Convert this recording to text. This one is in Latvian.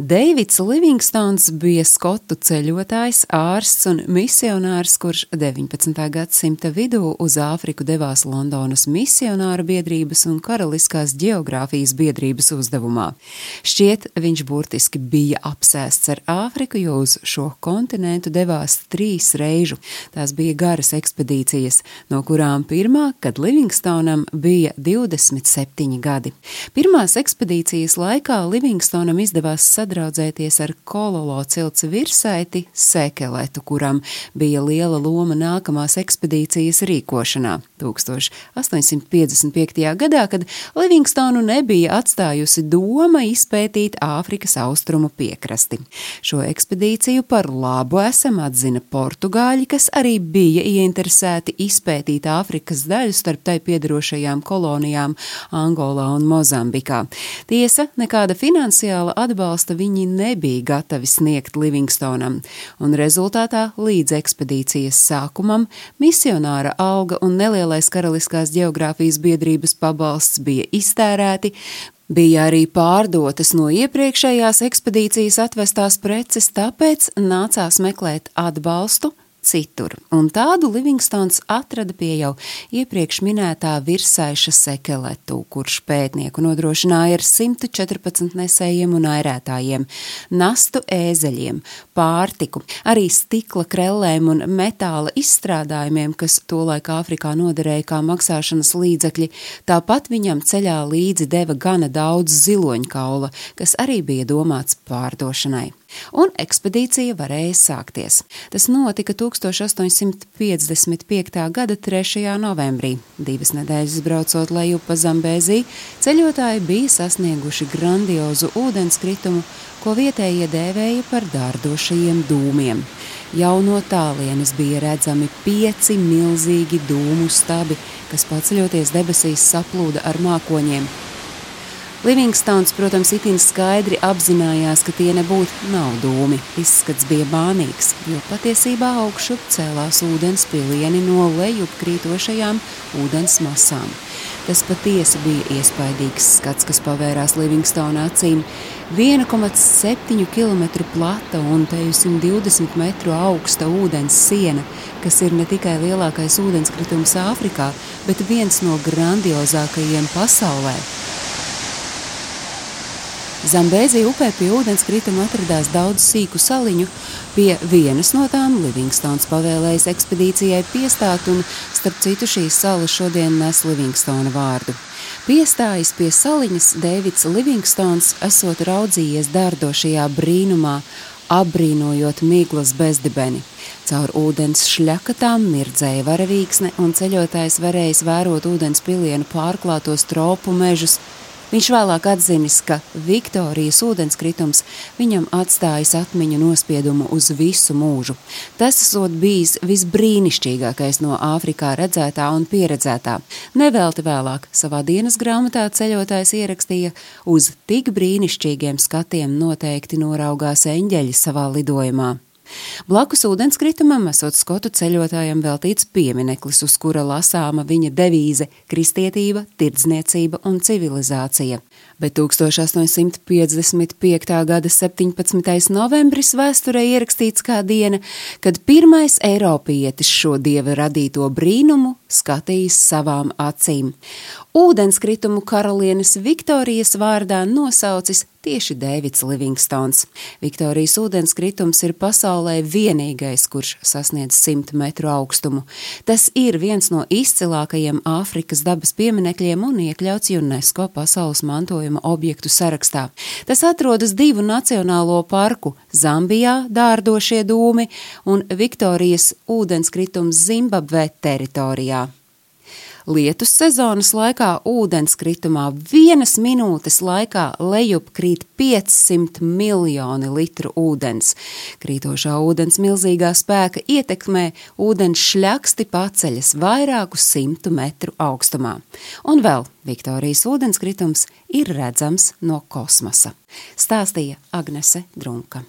Deivids Livingstons bija skotu ceļotājs, ārsts un misionārs, kurš 19. gadsimta vidū uz Āfriku devās Londonas misionāru biedrības un karaliskās geogrāfijas biedrības uzdevumā. Šķiet, viņš burtiski bija apsēsts ar Āfriku, jo uz šo kontinentu devās trīs reižu. Tās bija garas ekspedīcijas, no kurām pirmā, kad Livingstonam bija 27 gadi. Pirmās ekspedīcijas laikā Livingstonam izdevās sadarboties sadraudzēties ar kololo cilts virsaiti Sekeletu, kuram bija liela loma nākamās ekspedīcijas rīkošanā 1855. gadā, kad Livingstonu nebija atstājusi doma izpētīt Āfrikas austrumu piekrasti. Šo ekspedīciju par labu esam atzina portugāļi, kas arī bija ieinteresēti izpētīt Āfrikas daļu starp tai piedarošajām kolonijām Angolā un Mozambikā. Tiesa, nekāda finansiāla atbalsta viņi nebija gatavi sniegt Livingstonam, un rezultātā līdz ekspedīcijas sākumam misionāra alga un nelielais karaliskās geogrāfijas biedrības pabalsts bija iztērēti, Bija arī pārdotas no iepriekšējās ekspedīcijas atvestās preces, tāpēc nācās meklēt atbalstu citur, un tādu Livingstons atrada pie jau iepriekš minētā virsaiša sekeletu, kurš pētnieku nodrošināja ar 114 nesējiem un airētājiem, nastu ēzeļiem, pārtiku, arī stikla krellēm un metāla izstrādājumiem, kas tolaik Āfrikā noderēja kā maksāšanas līdzekļi, tāpat viņam ceļā līdzi deva gana daudz ziloņkaula, kas arī bija domāts pārdošanai un ekspedīcija varēja sākties. Tas notika 1855. gada 3. novembrī. Divas nedēļas braucot lejup pa Zambēzī, ceļotāji bija sasnieguši grandiozu ūdenskritumu, ko vietējie dēvēja par dārdošajiem dūmiem. Jau no tālienes bija redzami pieci milzīgi dūmu stabi, kas paceļoties debesīs saplūda ar mākoņiem Livingstons, protams, itin skaidri apzinājās, ka tie nebūtu nav dūmi. Izskats bija bānīgs, jo patiesībā augšup cēlās ūdens pilieni no lejup krītošajām ūdens masām. Tas patiesi bija iespaidīgs skats, kas pavērās Livingstona acīm. 1,7 km plata un 120 metru augsta ūdens siena, kas ir ne tikai lielākais ūdenskritums Āfrikā, bet viens no grandiozākajiem pasaulē. Zambēzija upē pie ūdenskrituma atradās daudz sīku saliņu, pie vienas no tām Livingstons pavēlējis ekspedīcijai piestāt, un starp citu šīs salas šodien nes Livingstona vārdu. Piestājis pie saliņas, Dēvids Livingstons esot raudzījies dārdošajā brīnumā, apbrīnojot miglas bezdibeni. Caur ūdens šļakatām mirdzēja varavīksne, un ceļotājs varējis vērot ūdens pilienu pārklātos tropu mežus, Viņš vēlāk atzinis, ka Viktorijas ūdenskritums viņam atstājis atmiņu nospiedumu uz visu mūžu. Tas esot bijis visbrīnišķīgākais no Āfrikā redzētā un pieredzētā. Nevelti vēlāk savā dienas grāmatā ceļotājs ierakstīja, uz tik brīnišķīgiem skatiem noteikti noraugās eņģeļi savā lidojumā. Blakus ūdenskritumam esot skotu ceļotājam veltīts piemineklis, uz kura lasāma viņa devīze - kristietība, tirdzniecība un civilizācija. Bet 1855. gada 17. novembris vēsturē ierakstīts kā diena, kad pirmais Eiropietis šo dieva radīto brīnumu skatījis savām acīm. Ūdenskritumu karalienes Viktorijas vārdā nosaucis tieši Dēvids Livingstons. Viktorijas ūdenskritums ir pasaulē vienīgais, kurš sasniedz 100 metru augstumu. Tas ir viens no izcilākajiem Āfrikas dabas pieminekļiem un iekļauts UNESCO pasaules mantojuma objektu sarakstā. Tas atrodas divu nacionālo parku - Zambijā, Dārdošie dūmi un Viktorijas ūdenskritums Zimbabve teritorijā. Lietus sezonas laikā ūdenskritumā vienas minūtes laikā lejup krīt 500 miljoni litru ūdens. Krītošā ūdens milzīgā spēka ietekmē ūdens šļaksti paceļas vairāku simtu metru augstumā. Un vēl Viktorijas ūdenskritums ir redzams no kosmosa, stāstīja Agnese Drunka.